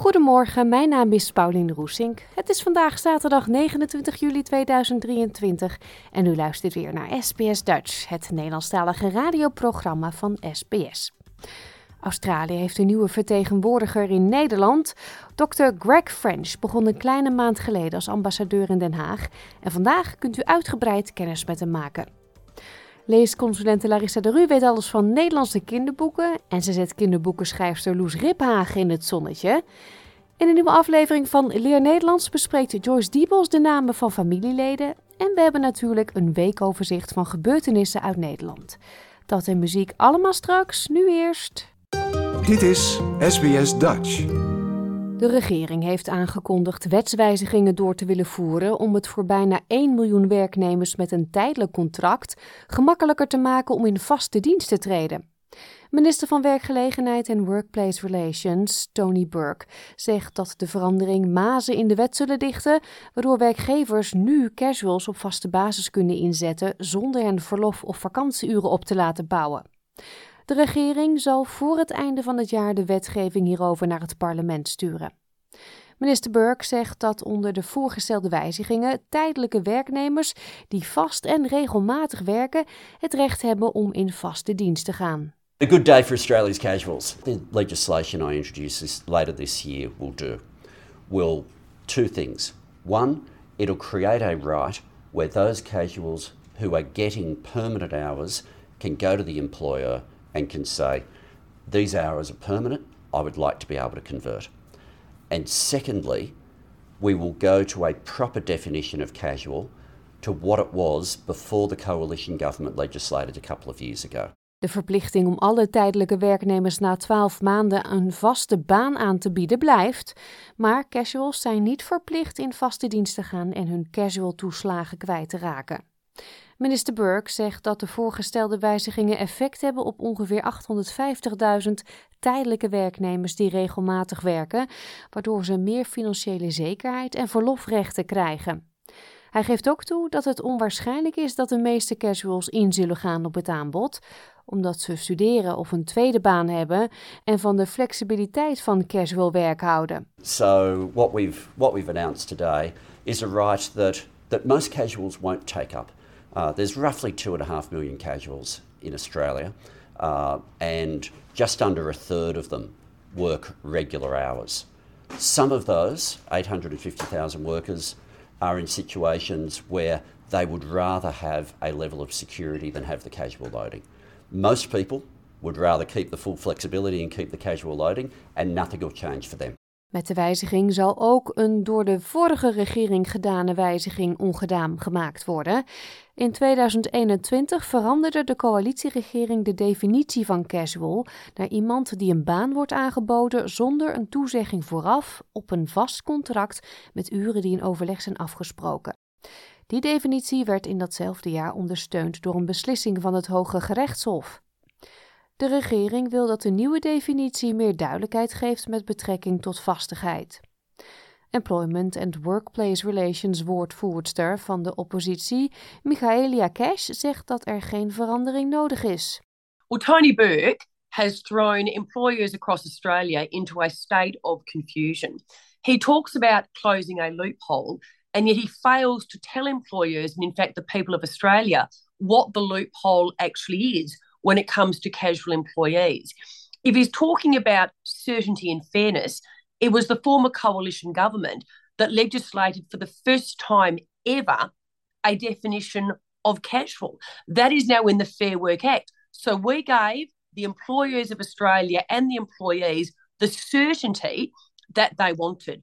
Goedemorgen, mijn naam is Pauline Roesink. Het is vandaag zaterdag 29 juli 2023 en u luistert weer naar SBS Dutch, het Nederlandstalige radioprogramma van SBS. Australië heeft een nieuwe vertegenwoordiger in Nederland. Dr. Greg French begon een kleine maand geleden als ambassadeur in Den Haag en vandaag kunt u uitgebreid kennis met hem maken. Leesconsulente Larissa de Ru weet alles van Nederlandse kinderboeken en ze zet kinderboekenschrijfster Loes Riphagen in het zonnetje. In een nieuwe aflevering van Leer Nederlands bespreekt Joyce Diebels de namen van familieleden en we hebben natuurlijk een weekoverzicht van gebeurtenissen uit Nederland. Dat en muziek allemaal straks, nu eerst. Dit is SBS Dutch. De regering heeft aangekondigd wetswijzigingen door te willen voeren om het voor bijna 1 miljoen werknemers met een tijdelijk contract gemakkelijker te maken om in vaste dienst te treden. Minister van Werkgelegenheid en Workplace Relations, Tony Burke, zegt dat de verandering mazen in de wet zullen dichten, waardoor werkgevers nu casuals op vaste basis kunnen inzetten zonder hen verlof- of vakantieuren op te laten bouwen. De regering zal voor het einde van het jaar de wetgeving hierover naar het parlement sturen. Minister Burke zegt dat onder de voorgestelde wijzigingen tijdelijke werknemers die vast en regelmatig werken het recht hebben om in vaste dienst te gaan. A good day for Australia's casuals. The legislation I introduce this, later this year will do will two things. One, it'll create a right where those casuals who are getting permanent hours can go to the employer and can say, These hours are permanent, I would like to be able to convert. And secondly, we will go to a proper definition of casual to what it was before the coalition government legislated a couple of years ago. De verplichting om alle tijdelijke werknemers na 12 maanden een vaste baan aan te bieden blijft, maar casuals zijn niet verplicht in vaste dienst te gaan en hun casual toeslagen kwijt te raken. Minister Burke zegt dat de voorgestelde wijzigingen effect hebben op ongeveer 850.000 tijdelijke werknemers die regelmatig werken, waardoor ze meer financiële zekerheid en verlofrechten krijgen. Hij geeft ook toe dat het onwaarschijnlijk is dat de meeste casuals in zullen gaan op het aanbod, omdat ze studeren of een tweede baan hebben en van de flexibiliteit van casual werk houden. So what we've what we've announced today is a right that that most casuals won't take up. Uh, there's roughly two and a half million casuals in Australia, uh, and just under a third of them work regular hours. Some of those, 850,000 workers, are in situations where they would rather have a level of security than have the casual loading. Most people would rather keep the full flexibility and keep the casual loading, and nothing will change for them. Met de wijziging zal ook een door de vorige regering gedane wijziging ongedaan gemaakt worden. In 2021 veranderde de coalitieregering de definitie van casual naar iemand die een baan wordt aangeboden zonder een toezegging vooraf op een vast contract met uren die in overleg zijn afgesproken. Die definitie werd in datzelfde jaar ondersteund door een beslissing van het Hoge Gerechtshof. De regering wil dat de nieuwe definitie meer duidelijkheid geeft met betrekking tot vastigheid. Employment and Workplace Relations woordvoerster van de oppositie, Michaelia Cash, zegt dat er geen verandering nodig is. Tony Burke has thrown employers across Australia into a state of confusion. He talks about closing a loophole, and yet he fails to tell employers, and in fact, the people of Australia, what the loophole actually is when it comes to casual employees. If he's talking about certainty and fairness, it was the former coalition government that legislated for the first time ever a definition of casual. That is now in the Fair Work Act. So we gave the employers of Australia and the employees the certainty that they wanted.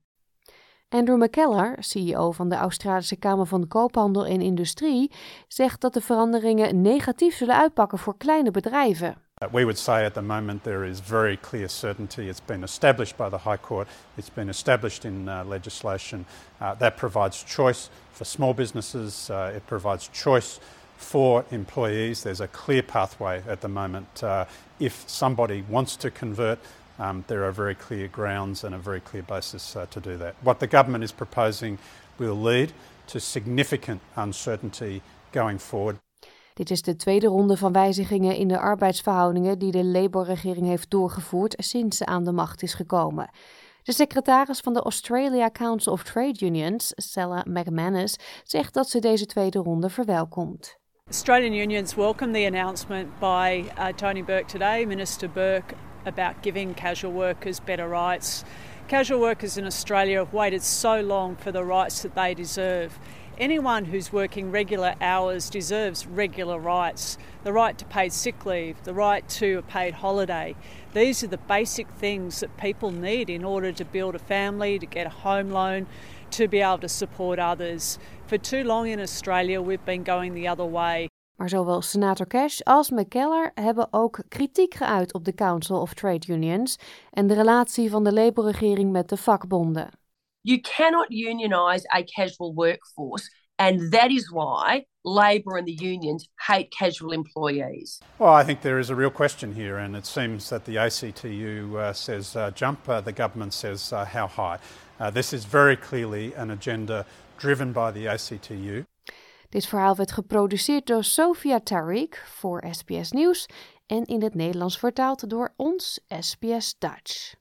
Andrew McKellar, CEO van de Australische Kamer van Koophandel en Industrie, zegt dat de veranderingen negatief zullen uitpakken voor kleine bedrijven. Uh, we would say at the moment there is very clear certainty. It's been established by the High Court, it's been established in uh, legislation. Uh, that provides choice for small businesses, uh, it provides choice for employees. There's a clear pathway at the moment. If somebody wants to convert, um, there are very clear grounds and a very clear basis uh, to do that. What the government is proposing will lead to significant uncertainty going forward. Dit is de tweede ronde van wijzigingen in de arbeidsverhoudingen die de Labour-regering heeft doorgevoerd sinds ze aan de macht is gekomen. De secretaris van de Australia Council of Trade Unions, Stella McManus, zegt dat ze deze tweede ronde verwelkomt. Australian unions welcome the announcement by uh, Tony Burke today, Minister Burke, about giving casual workers better rights. Casual workers in Australia have waited so long for the rights that they deserve. Anyone who's working regular hours deserves regular rights the right to paid sick leave, the right to a paid holiday. These are the basic things that people need in order to build a family, to get a home loan, to be able to support others. For too long in Australia, we've been going the other way. Maar zowel senator Cash als McKellar hebben ook kritiek geuit op de Council of Trade Unions en de relatie van de Labour-regering met de vakbonden. You cannot unionize a casual workforce. And that is why Labor and the unions hate casual employees. Well, I think there is a real question here, and it seems that the ACTU uh, says uh, jump, uh, the government says uh, how high. Uh, this is very clearly an agenda driven by the ACTU. Dit verhaal werd geproduceerd door Sofia Tariq voor SBS Nieuws en in het Nederlands vertaald door ons SBS Dutch.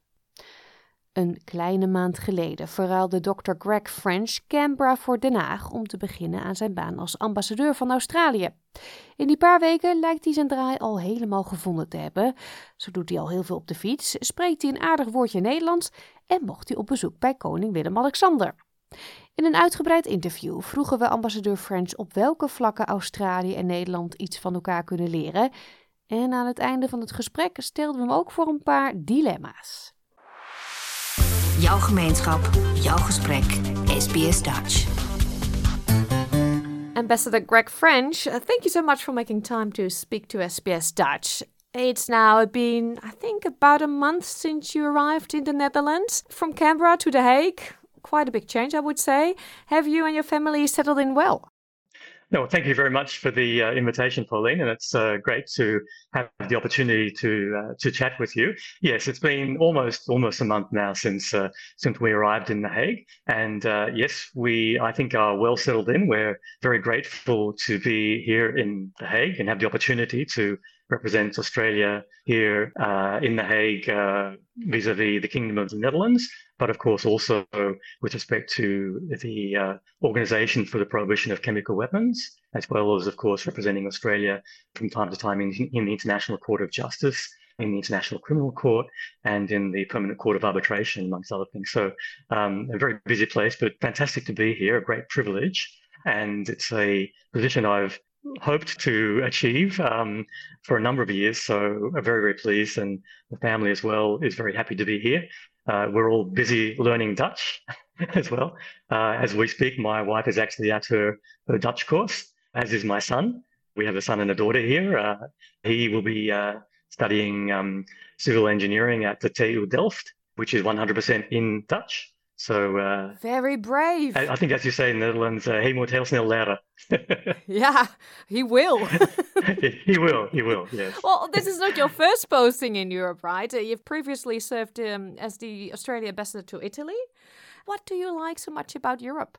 Een kleine maand geleden verruilde Dr. Greg French Canberra voor Den Haag om te beginnen aan zijn baan als ambassadeur van Australië. In die paar weken lijkt hij zijn draai al helemaal gevonden te hebben. Zo doet hij al heel veel op de fiets, spreekt hij een aardig woordje Nederlands en mocht hij op bezoek bij koning Willem-Alexander. In een uitgebreid interview vroegen we ambassadeur French op welke vlakken Australië en Nederland iets van elkaar kunnen leren. En aan het einde van het gesprek stelden we hem ook voor een paar dilemma's. Jouw gemeenschap, jouw gesprek, SBS Dutch. Ambassador Greg French, uh, thank you so much for making time to speak to SBS Dutch. It's now been, I think, about a month since you arrived in the Netherlands from Canberra to The Hague. Quite a big change, I would say. Have you and your family settled in well? No, thank you very much for the uh, invitation, Pauline, and it's uh, great to have the opportunity to uh, to chat with you. Yes, it's been almost almost a month now since uh, since we arrived in The Hague, and uh, yes, we I think are well settled in. We're very grateful to be here in The Hague and have the opportunity to represent Australia here uh, in The Hague vis a vis the Kingdom of the Netherlands, but of course also with respect to the uh, Organization for the Prohibition of Chemical Weapons, as well as, of course, representing Australia from time to time in, in the International Court of Justice in the International Criminal Court and in the Permanent Court of Arbitration, amongst other things. So, um, a very busy place, but fantastic to be here, a great privilege. And it's a position I've hoped to achieve um, for a number of years. So I'm very, very pleased, and the family as well is very happy to be here. Uh, we're all busy learning Dutch as well. Uh, as we speak, my wife is actually at her, her Dutch course, as is my son. We have a son and a daughter here. Uh, he will be uh, studying um, civil engineering at the TU Delft, which is 100% in Dutch. So uh, very brave. I, I, think, as you say in the Netherlands, uh, he moet heel snel leren. yeah, he will. he will. He will. Yes. Well, this is not your first posting in Europe, right? Uh, you've previously served um, as the Australia ambassador to Italy. What do you like so much about Europe?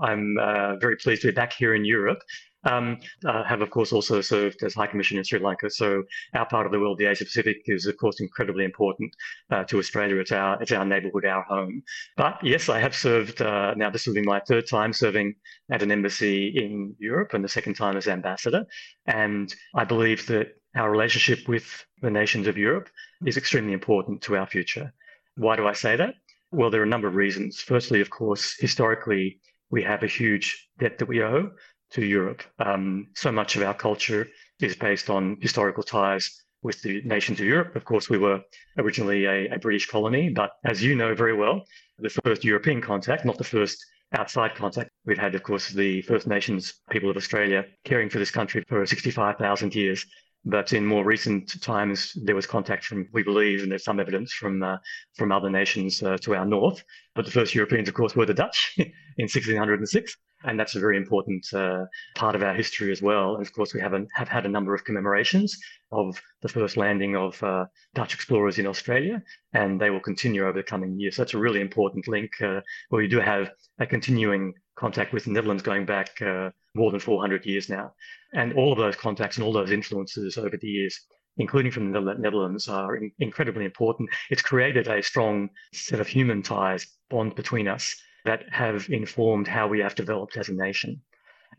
I'm uh, very pleased to be back here in Europe. Um, uh, have, of course, also served as High Commissioner in Sri Lanka. So our part of the world, the Asia Pacific, is of course incredibly important uh, to Australia. It's our it's our neighbourhood, our home. But yes, I have served. Uh, now this will be my third time serving at an embassy in Europe, and the second time as ambassador. And I believe that our relationship with the nations of Europe is extremely important to our future. Why do I say that? Well, there are a number of reasons. Firstly, of course, historically, we have a huge debt that we owe to Europe. Um, so much of our culture is based on historical ties with the nations of Europe. Of course, we were originally a, a British colony, but as you know very well, the first European contact, not the first outside contact. We've had, of course, the First Nations people of Australia caring for this country for 65,000 years. But in more recent times, there was contact from, we believe, and there's some evidence from uh, from other nations uh, to our north. But the first Europeans, of course, were the Dutch in 1606. And that's a very important uh, part of our history as well. And of course, we have, a, have had a number of commemorations of the first landing of uh, Dutch explorers in Australia, and they will continue over the coming years. So that's a really important link uh, where we do have a continuing contact with the Netherlands going back uh, more than 400 years now. And all of those contacts and all those influences over the years, including from the Netherlands, are in- incredibly important. It's created a strong set of human ties, bond between us that have informed how we have developed as a nation.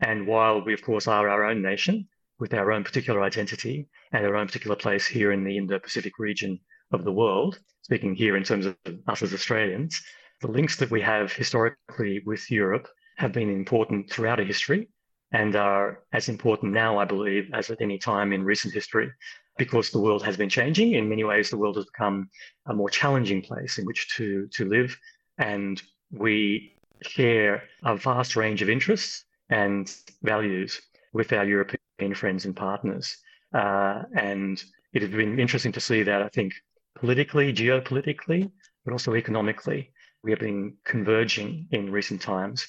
And while we, of course, are our own nation with our own particular identity and our own particular place here in the Indo Pacific region of the world, speaking here in terms of us as Australians, the links that we have historically with Europe have been important throughout our history and are as important now, I believe, as at any time in recent history, because the world has been changing. In many ways, the world has become a more challenging place in which to, to live. And we share a vast range of interests and values with our European friends and partners. Uh, and it has been interesting to see that, I think, politically, geopolitically, but also economically, we have been converging in recent times.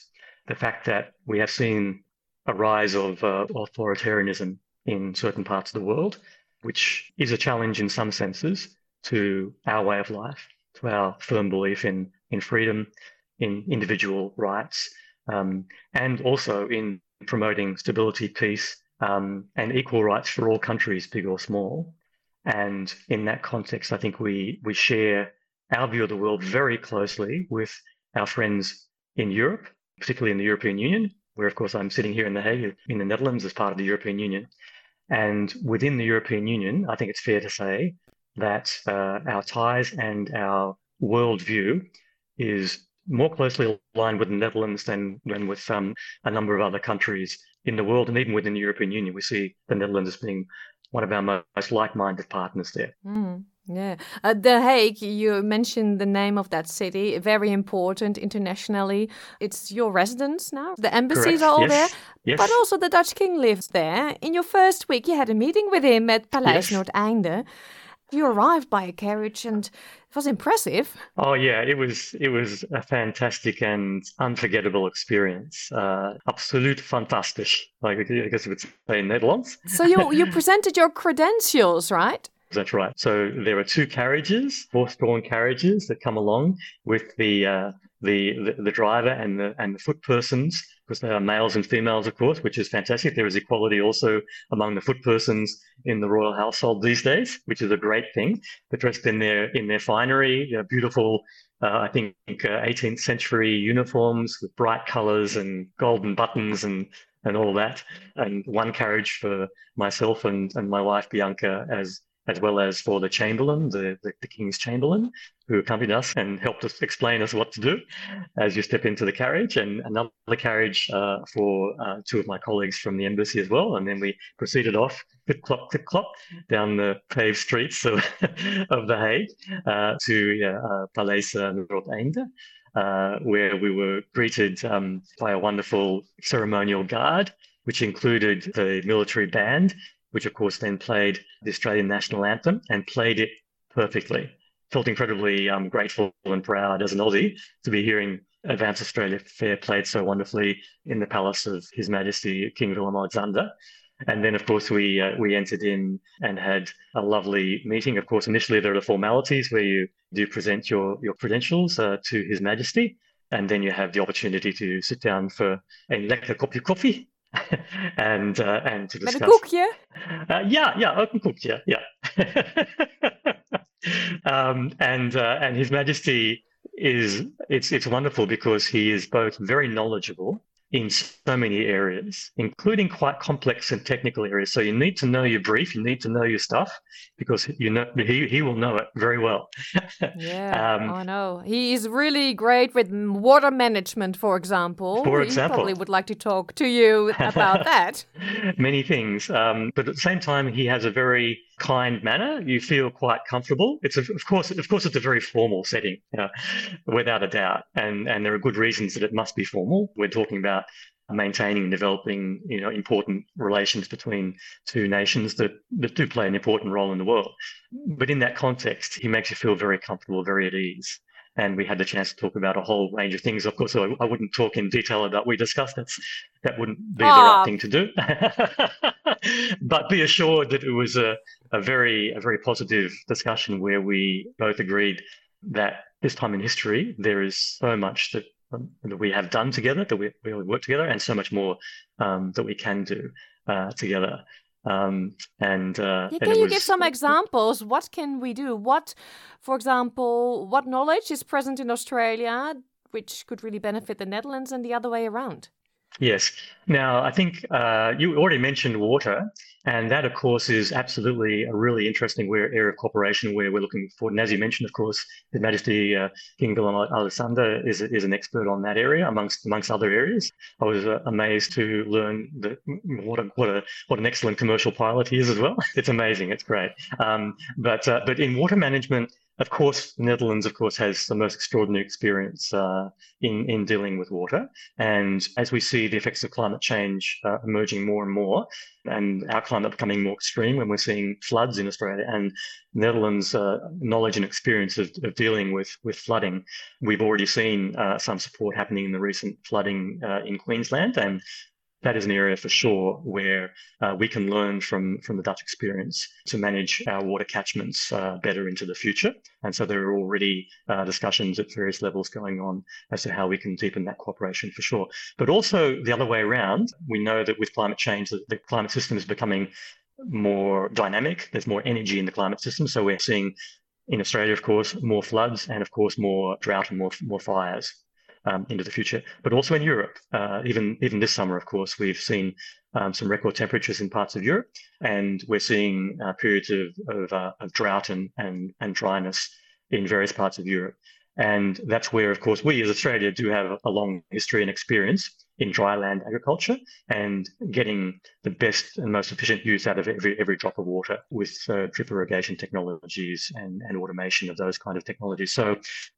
The fact that we have seen a rise of uh, authoritarianism in certain parts of the world, which is a challenge in some senses to our way of life, to our firm belief in, in freedom, in individual rights, um, and also in promoting stability, peace, um, and equal rights for all countries, big or small. And in that context, I think we we share our view of the world very closely with our friends in Europe, particularly in the European Union, where, of course, I'm sitting here in The Hague, in the Netherlands, as part of the European Union. And within the European Union, I think it's fair to say that uh, our ties and our worldview is more closely aligned with the Netherlands than, than with um, a number of other countries in the world. And even within the European Union, we see the Netherlands as being one of our most like minded partners there. Mm. Yeah. Uh, the Hague, you mentioned the name of that city, very important internationally. It's your residence now. The embassies Correct. are all yes. there. Yes. But also the Dutch king lives there. In your first week, you had a meeting with him at Paleis Yes. Noordeinde. You arrived by a carriage and it was impressive. Oh yeah, it was it was a fantastic and unforgettable experience. Uh, absoluut fantastisch, like I guess you would say in Netherlands. So you, you presented your credentials, right? That's right. So there are two carriages, horse-drawn carriages that come along with the uh, the, the the driver and the and the foot persons, because they are males and females, of course, which is fantastic. There is equality also among the foot persons in the royal household these days, which is a great thing. They're dressed in their in their finery, beautiful. Uh, I think uh, 18th century uniforms with bright colours and golden buttons and and all that, and one carriage for myself and, and my wife Bianca as as well as for the Chamberlain, the, the, the, King's Chamberlain, who accompanied us and helped us explain us what to do as you step into the carriage, and another carriage uh, for uh, two of my colleagues from the embassy as well. And then we proceeded off, clip clop, clip clop, down the paved streets of, of The Hague uh, to uh, Paleis Noordeinde. Uh, where we were greeted um, by a wonderful ceremonial guard, which included the military band which of course then played the Australian national anthem and played it perfectly. Felt incredibly um, grateful and proud as an Aussie to be hearing Advance Australia Fair played so wonderfully in the palace of His Majesty King Willem-Alexander. And then, of course, we uh, we entered in and had a lovely meeting. Of course, initially there are the formalities where you do present your your credentials uh, to His Majesty, and then you have the opportunity to sit down for a lekker kopje koffie and uh, and to discuss. Met een koekje? Uh, ja, ja, ook een koekje, ja. um, and uh, and His Majesty is it's it's wonderful because he is both very knowledgeable in so many areas, including quite complex and technical areas. So you need to know your brief, you need to know your stuff, because you know he he will know it very well. yeah, um, I know. He is really great with water management, for example. For he example, probably would like to talk to you about that. Many things, um, but at the same time, he has a very kind manner, you feel quite comfortable. It's a, of course, of course, it's a very formal setting, you know, without a doubt, and and there are good reasons that it must be formal. We're talking about maintaining and developing, you know, important relations between two nations that that do play an important role in the world. But in that context, he makes you feel very comfortable, very at ease and we had the chance to talk about a whole range of things. Of course, I, I wouldn't talk in detail about we discussed. That's that wouldn't be the right thing to do. but be assured that it was a, a very a very positive discussion where we both agreed that this time in history there is so much that um, that we have done together, that we, we work together, and so much more um, that we can do uh, together. Um, and, uh, yeah, can and you was... give some examples? What can we do? What, for example, what knowledge is present in Australia which could really benefit the Netherlands and the other way around? Yes. Now, I think uh, you already mentioned water, and that, of course, is absolutely a really interesting area of cooperation where we're looking forward. And as you mentioned, of course, His Majesty uh, King Willem Alexander is, is an expert on that area, amongst amongst other areas. I was uh, amazed to learn that what a, what a what an excellent commercial pilot he is as well. It's amazing. It's great. Um, but uh, but in water management, of course, the Netherlands, of course, has the most extraordinary experience uh, in in dealing with water. And as we see the effects of climate change uh, emerging more and more, and our climate becoming more extreme, when we're seeing floods in Australia and Netherlands' uh, knowledge and experience of, of, dealing with with flooding, we've already seen uh, some support happening in the recent flooding uh, in Queensland, and that is an area for sure where uh, we can learn from from the Dutch experience to manage our water catchments uh, better into the future. And so there are already uh, discussions at various levels going on as to how we can deepen that cooperation for sure. But also the other way around, we know that with climate change, the, the climate system is becoming more dynamic. There's more energy in the climate system, so we're seeing in Australia, of course, more floods and of course more drought and more more fires um, into the future, but also in Europe. Uh, even even this summer, of course, we've seen um, some record temperatures in parts of Europe, and we're seeing uh, periods of of, uh, of drought and, and and dryness in various parts of Europe. And that's where, of course, we as Australia do have a long history and experience in dryland agriculture and getting the best and most efficient use out of every every drop of water with uh, drip irrigation technologies and, and automation of those kind of technologies. So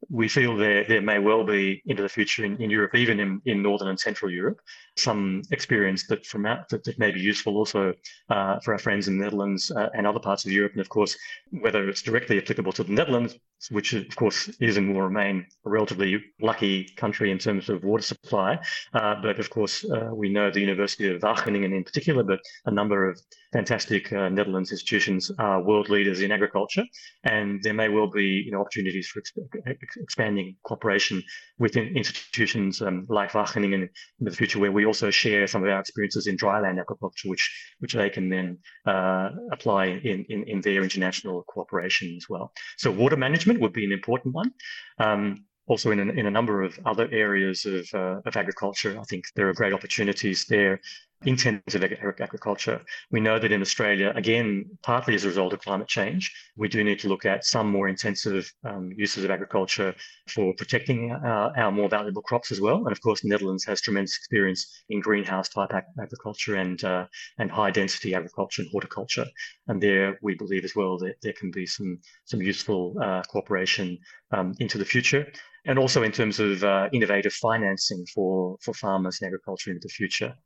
we feel there there may well be into the future in, in Europe, even in, in northern and central Europe, some experience that from out that, that may be useful also uh, for our friends in the Netherlands uh, and other parts of Europe. And of course, whether it's directly applicable to the Netherlands, which of course is and will remain a relatively lucky country in terms of water supply, uh, of course, uh, we know the University of Wageningen in particular, but a number of fantastic uh, Netherlands institutions are world leaders in agriculture, and there may well be you know opportunities for exp- expanding cooperation within institutions um, like Wageningen in the future, where we also share some of our experiences in dryland agriculture, which which they can then uh, apply in, in, in their international cooperation as well. So water management would be an important one. Um, also in a, in a number of other areas of, uh, of agriculture. I think there are great opportunities there intensive agriculture. We know that in Australia, again, partly as a result of climate change, we do need to look at some more intensive um, uses of agriculture for protecting our, our, more valuable crops as well. And of course, the Netherlands has tremendous experience in greenhouse type ag- agriculture and uh, and high density agriculture and horticulture. And there, we believe as well that there can be some some useful uh, cooperation um, into the future. And also in terms of uh, innovative financing for, for farmers and agriculture into the future.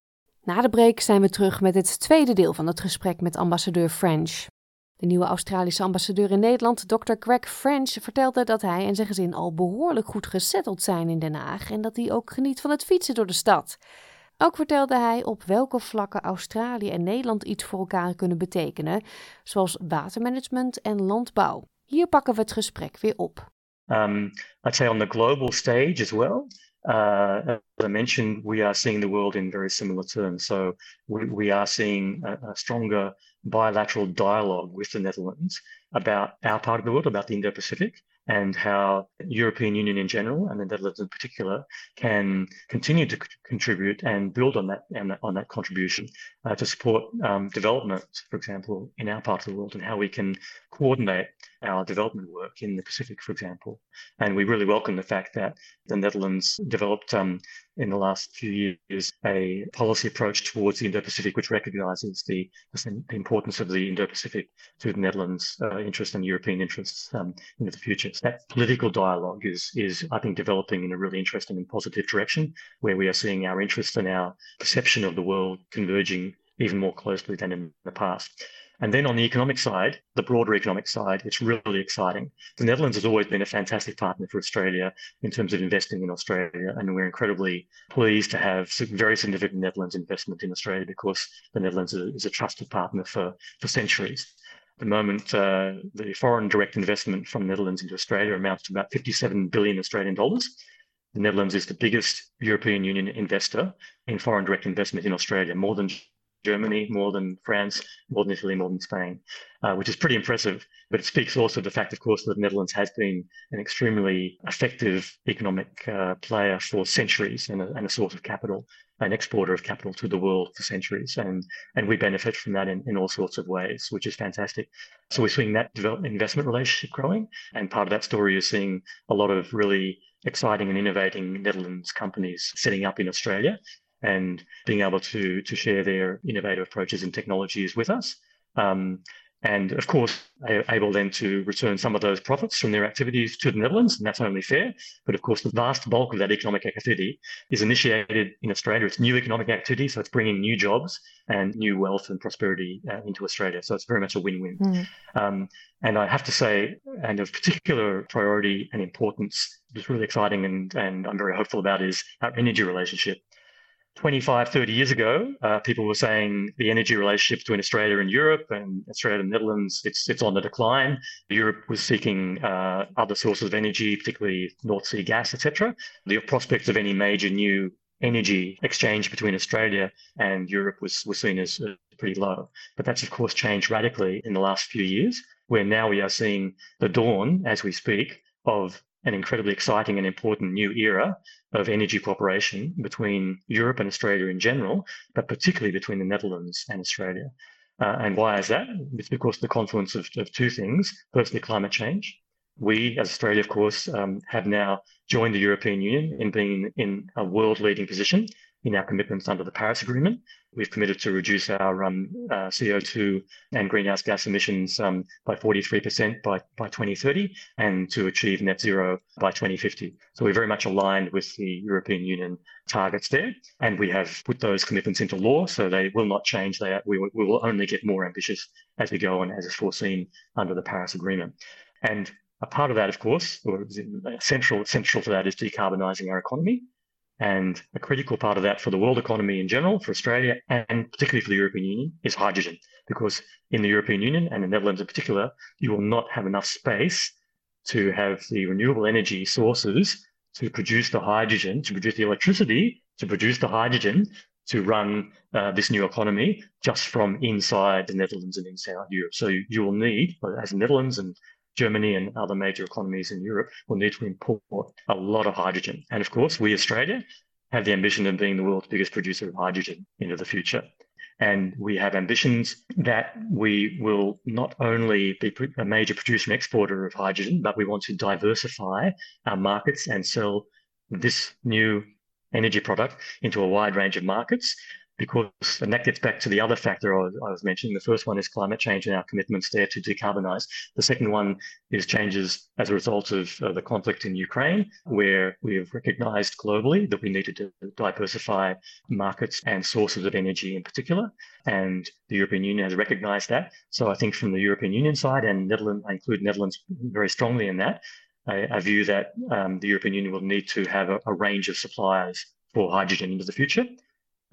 Na de break zijn we terug met het tweede deel van het gesprek met ambassadeur French. De nieuwe Australische ambassadeur in Nederland, Dr. Greg French, vertelde dat hij en zijn gezin al behoorlijk goed gesetteld zijn in Den Haag en dat hij ook geniet van het fietsen door de stad. Ook vertelde hij op welke vlakken Australië en Nederland iets voor elkaar kunnen betekenen, zoals watermanagement en landbouw. Hier pakken we het gesprek weer op. Um, I'd say on the global stage as well. uh, as I mentioned, we are seeing the world in very similar terms. So we, we are seeing a, a, stronger bilateral dialogue with the Netherlands about our part of the world, about the Indo-Pacific, and how European Union in general and the Netherlands in particular can continue to c- contribute and build on that that, on that contribution uh, to support um, development, for example, in our part of the world, and how we can coordinate our development work in the Pacific, for example. And we really welcome the fact that the Netherlands developed um, in the last few years a policy approach towards the Indo-Pacific, which recognises the, the, importance of the Indo-Pacific to the Netherlands' uh, interest and European interests um, into the future. So that political dialogue is, is, I think, developing in a really interesting and positive direction, where we are seeing our interests and our perception of the world converging even more closely than in the past. And then on the economic side, the broader economic side, it's really exciting. The Netherlands has always been a fantastic partner for Australia in terms of investing in Australia. And we're incredibly pleased to have very significant Netherlands investment in Australia because the Netherlands is a trusted partner for, for centuries. At the moment, uh, the foreign direct investment from the Netherlands into Australia amounts to about 57 billion Australian dollars. The Netherlands is the biggest European Union investor in foreign direct investment in Australia, more than Germany more than France, more than Italy, more than Spain, uh, which is pretty impressive. But it speaks also to the fact, of course, that the Netherlands has been an extremely effective economic uh, player for centuries and a, and a, source of capital, an exporter of capital to the world for centuries. And, and we benefit from that in, in all sorts of ways, which is fantastic. So we're seeing that investment relationship growing. And part of that story is seeing a lot of really exciting and innovating Netherlands companies setting up in Australia and being able to to share their innovative approaches and technologies with us. Um, and of course, able then to return some of those profits from their activities to the Netherlands, and that's only fair. But of course, the vast bulk of that economic activity is initiated in Australia. It's new economic activity, so it's bringing new jobs and new wealth and prosperity uh, into Australia. So it's very much a win-win. Mm. Um, and I have to say, and of particular priority and importance, what's really exciting and, and I'm very hopeful about is our energy relationship. 25, 30 years ago, uh, people were saying the energy relationship between Australia and Europe and Australia and the Netherlands, it's, it's on the decline. Europe was seeking uh, other sources of energy, particularly North Sea gas, etc. The prospects of any major new energy exchange between Australia and Europe was, was seen as uh, pretty low. But that's, of course, changed radically in the last few years, where now we are seeing the dawn, as we speak, of an incredibly exciting and important new era of energy cooperation between Europe and Australia in general, but particularly between the Netherlands and Australia. Uh, and why is that? It's because the confluence of, of, two things. Firstly, climate change. We, as Australia, of course, um, have now joined the European Union in being in a world leading position in our commitments under the Paris Agreement. We've committed to reduce our um, uh, CO2 and greenhouse gas emissions um, by 43% by, by 2030 and to achieve net zero by 2050. So we're very much aligned with the European Union targets there. And we have put those commitments into law, so they will not change. They, we, we will only get more ambitious as we go on, as is foreseen under the Paris Agreement. And a part of that, of course, or central, central to that is decarbonising our economy. And a critical part of that for the world economy in general, for Australia, and particularly for the European Union, is hydrogen. Because in the European Union and the Netherlands in particular, you will not have enough space to have the renewable energy sources to produce the hydrogen, to produce the electricity, to produce the hydrogen to run uh, this new economy just from inside the Netherlands and inside Europe. So you, you will need, as the Netherlands and Germany and other major economies in Europe will need to import a lot of hydrogen. And of course, we, Australia, have the ambition of being the world's biggest producer of hydrogen into the future. And we have ambitions that we will not only be a major producer and exporter of hydrogen, but we want to diversify our markets and sell this new energy product into a wide range of markets because, and that gets back to the other factor I was, I was, mentioning. The first one is climate change and our commitments there to decarbonize. The second one is changes as a result of uh, the conflict in Ukraine, where we have recognized globally that we needed to diversify markets and sources of energy in particular. And the European Union has recognized that. So I think from the European Union side, and Netherlands, I include Netherlands very strongly in that, I, I view that um, the European Union will need to have a, a range of suppliers for hydrogen into the future.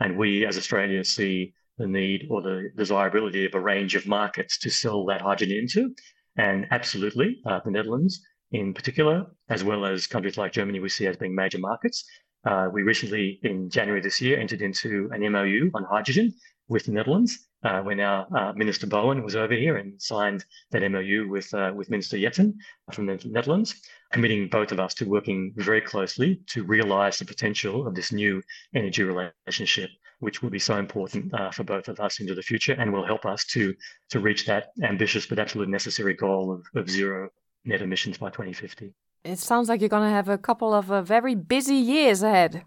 And we as Australia see the need or the desirability of a range of markets to sell that hydrogen into. And absolutely, uh, the Netherlands in particular, as well as countries like Germany, we see as being major markets. Uh, we recently, in January this year, entered into an MOU on hydrogen with the Netherlands. Uh, when our uh, Minister Bowen was over here and signed that MOU with uh, with Minister Jetten from the Netherlands, committing both of us to working very closely to realise the potential of this new energy relationship, which will be so important uh, for both of us into the future and will help us to to reach that ambitious but absolutely necessary goal of, of zero net emissions by 2050. It sounds like you're going to have a couple of uh, very busy years ahead.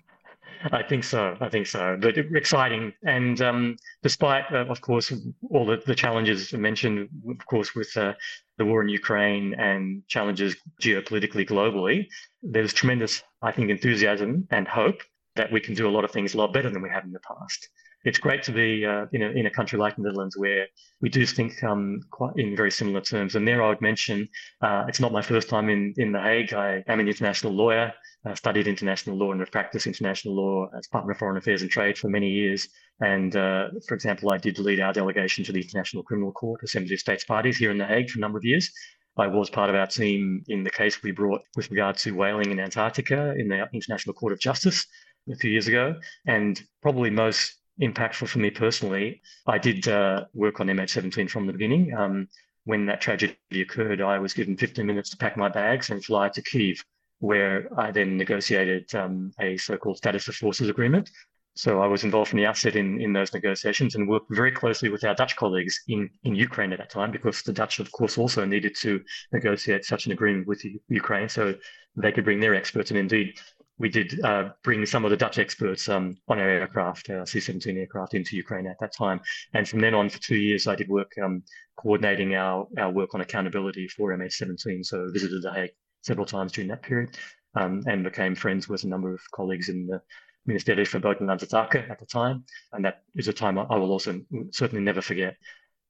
I think so. I think so. But exciting. And um, despite, uh, of course, all the, the, challenges mentioned, of course, with uh, the war in Ukraine and challenges geopolitically globally, there's tremendous, I think, enthusiasm and hope that we can do a lot of things a lot better than we have in the past it's great to be uh, in, a, in a country like the Netherlands where we do think um, quite in very similar terms. And there I would mention uh, it's not my first time in, in The Hague. I am an international lawyer, uh, studied international law and have practiced international law as Department of Foreign Affairs and Trade for many years. And uh, for example, I did lead our delegation to the International Criminal Court, Assembly of States Parties here in The Hague for a number of years. I was part of our team in the case we brought with regard to whaling in Antarctica in the International Court of Justice a few years ago. And probably most impactful for me personally. I did uh, work on MH17 from the beginning. Um, when that tragedy occurred, I was given 15 minutes to pack my bags and fly to Kiev, where I then negotiated um, a so-called status of forces agreement. So I was involved from the outset in, in those negotiations and worked very closely with our Dutch colleagues in, in Ukraine at that time, because the Dutch, of course, also needed to negotiate such an agreement with Ukraine so they could bring their experts. And indeed, we did uh, bring some of the Dutch experts um, on our aircraft, our C-17 aircraft, into Ukraine at that time. And from then on, for two years, I did work um, coordinating our, our work on accountability for MH17. So I visited The Hague several times during that period um, and became friends with a number of colleagues in the Ministerie for Buitenlandse Zaken at the time. And that is a time I will also certainly never forget.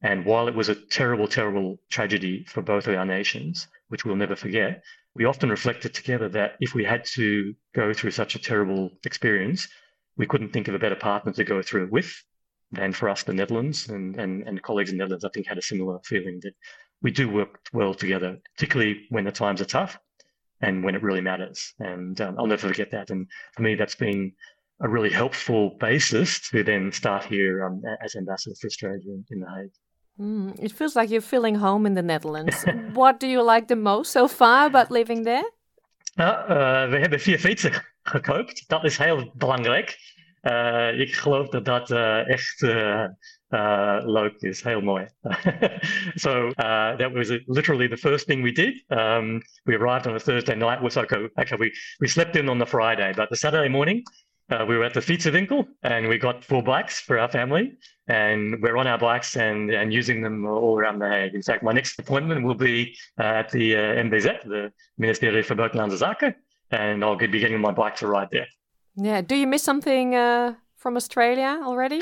And while it was a terrible, terrible tragedy for both of our nations, which we'll never forget, we often reflected together that if we had to go through such a terrible experience, we couldn't think of a better partner to go through it with than for us, the Netherlands. And, and, and colleagues in the Netherlands, I think, had a similar feeling that we do work well together, particularly when the times are tough and when it really matters. And um, I'll never forget that. And for me, that's been a really helpful basis to then start here um, as ambassador for Australia in, in The Hague. Mm, it feels like you're feeling home in the Netherlands. what do you like the most so far about living there? Nou, uh, we hebben vier fietsen gekoopt. Dat is heel belangrijk. Uh, ik geloof dat dat uh, echt leuk is. Heel mooi. so that was literally the first thing we did. Um, we arrived on a Thursday night. Was okay. Actually, we, we slept in on the Friday, but the Saturday morning uh, we were at the feet of Fietsenwinkel and we got four bikes for our family and we're on our bikes and, and using them all around The Hague. In fact, my next appointment will be uh, at the uh, MBZ, the Ministerie for Buitenlandse Zaken, and I'll be getting my bike to ride there. Yeah. Do you miss something uh, from Australia already?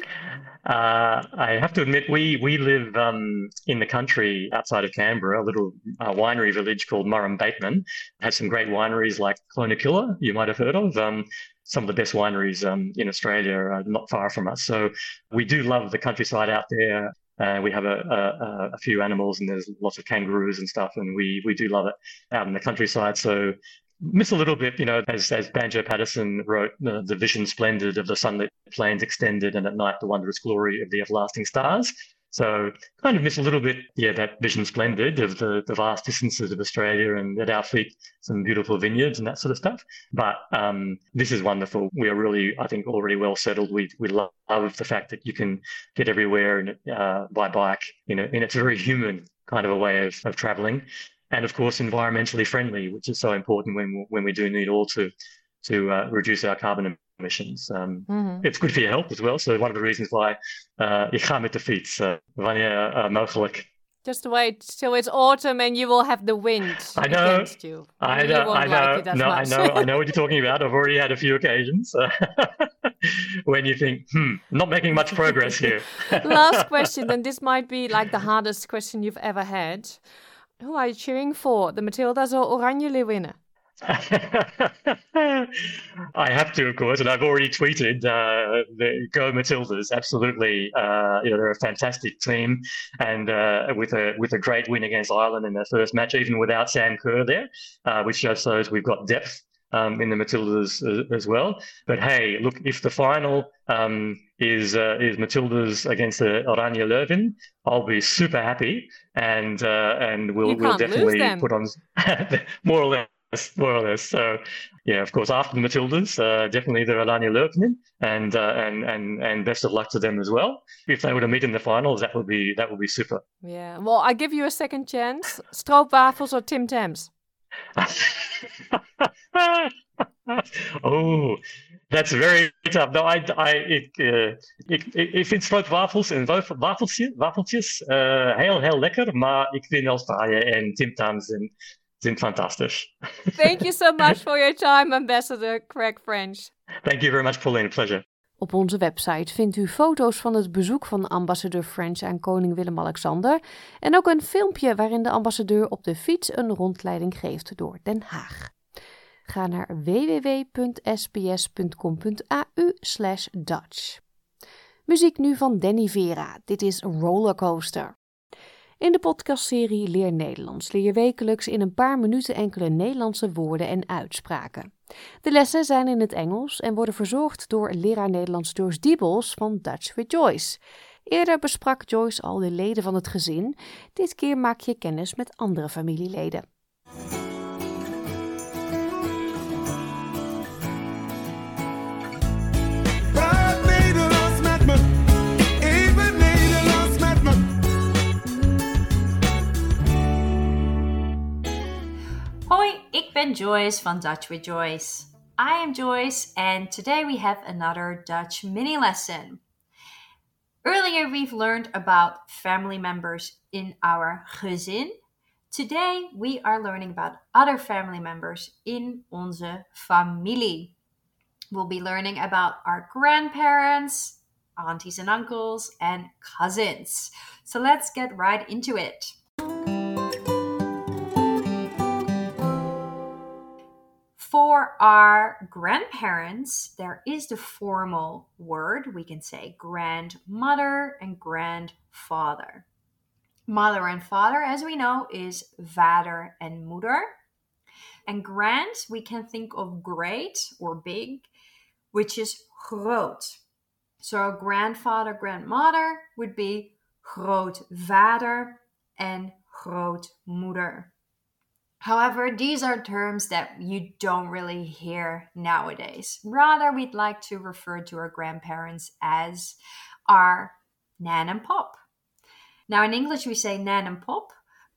Uh, I have to admit, we we live um, in the country outside of Canberra, a little uh, winery village called Murrumbateman. Has some great wineries like Clonakilla, you might have heard of. Um, some of the best wineries um, in Australia are not far from us. So we do love the countryside out there. Uh, we have a, a, a, few animals and there's lots of kangaroos and stuff, and we we do love it out in the countryside. So miss a little bit, you know, as, as Banjo Paterson wrote, uh, the vision splendid of the sunlit plains extended, and at night the wondrous glory of the everlasting stars. So kind of miss a little bit, yeah, that vision splendid of the, the vast distances of Australia and at our feet, some beautiful vineyards and that sort of stuff. But um, this is wonderful. We are really, I think, already well settled. We, we love the fact that you can get everywhere and, uh, by bike, you know, and it's a very human kind of a way of, of traveling. And of course, environmentally friendly, which is so important when, when we do need all to, to uh, reduce our carbon emissions. Um, mm-hmm. It's good for your health as well. So one of the reasons why uh, ik ga met de fiets uh, wanneer uh, mogelijk. Just wait till it's autumn and you will have the wind I know, against you. I know, I know, like no, I know, I know what you're talking about. I've already had a few occasions when you think, hmm, not making much progress here. Last question, and this might be like the hardest question you've ever had. Who are you cheering for? The Matildas or Oranje Leeuwinnen? I have to, of course, and I've already tweeted uh, the Go Matildas. Absolutely, uh, you know they're a fantastic team, and uh, with a with a great win against Ireland in their first match, even without Sam Kerr there, uh, which just shows we've got depth um, in the Matildas as, as, well. But hey, look, if the final um, is uh, is Matildas against the Oranje Leuven, I'll be super happy, and uh, and we'll we'll definitely put on more or less. More or less. So, yeah, of course, after the Matildas, uh, definitely the Oranje Leuven, and uh, and and and best of luck to them as well. If they were to meet in the finals, that would be that would be super. Yeah. Well, I give you a second chance. Stroopwafels or Tim Tams? oh, that's very tough. No, I, I, ik, uh, ik, ik vind stroopwafels en wafeltjes, wafeltjes uh, heel, heel lekker. Maar ik vind Australië en Tim Tams en, zijn fantastisch. Thank you so much for your time, Ambassador Greg French. Thank you very much, Pauline. Pleasure. Op onze website vindt u foto's van het bezoek van ambassadeur French aan koning Willem-Alexander en ook een filmpje waarin de ambassadeur op de fiets een rondleiding geeft door Den Haag. Ga naar www.sbs.com.au/dutch. Muziek nu van Danny Vera. Dit is Rollercoaster. In de podcastserie Leer Nederlands leer je wekelijks in een paar minuten enkele Nederlandse woorden en uitspraken. De lessen zijn in het Engels en worden verzorgd door leraar Nederlands Joyce Diebels van Dutch with Joyce. Eerder besprak Joyce al de leden van het gezin. Dit keer maak je kennis met andere familieleden. Ik ben Joyce van Dutch with Joyce. I am Joyce, and today we have another Dutch mini lesson. Earlier, we've learned about family members in our gezin. Today, we are learning about other family members in onze familie. We'll be learning about our grandparents, aunties and uncles, and cousins. So let's get right into it. For our grandparents, there is the formal word. We can say grandmother and grandfather. Mother and father, as we know, is vader and moeder. And grand, we can think of great or big, which is groot. So grandfather, grandmother would be grootvader and groot grootmoeder. However, these are terms that you don't really hear nowadays. Rather, we'd like to refer to our grandparents as our nan and pop. Now, in English, we say nan and pop,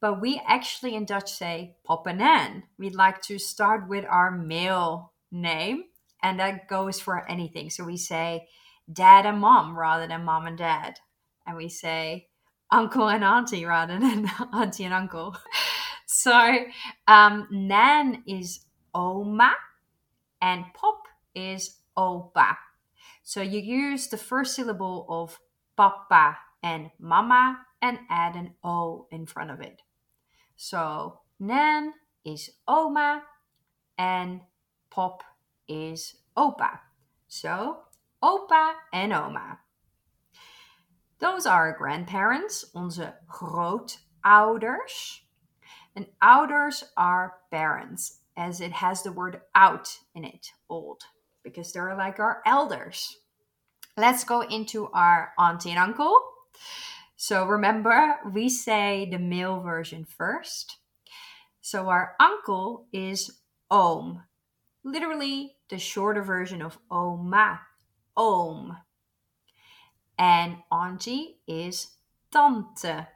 but we actually in Dutch say pop and nan. We'd like to start with our male name, and that goes for anything. So we say dad and mom rather than mom and dad. And we say uncle and auntie rather than auntie and uncle. So um, Nan is Oma and Pop is Opa. So you use the first syllable of Papa and Mama and add an O in front of it. So Nan is Oma and Pop is Opa. So Opa and Oma. Those are grandparents, onze grootouders. And ouders are parents, as it has the word out in it, old, because they're like our elders. Let's go into our auntie and uncle. So remember, we say the male version first. So our uncle is oom, literally the shorter version of oma, oom. And auntie is tante,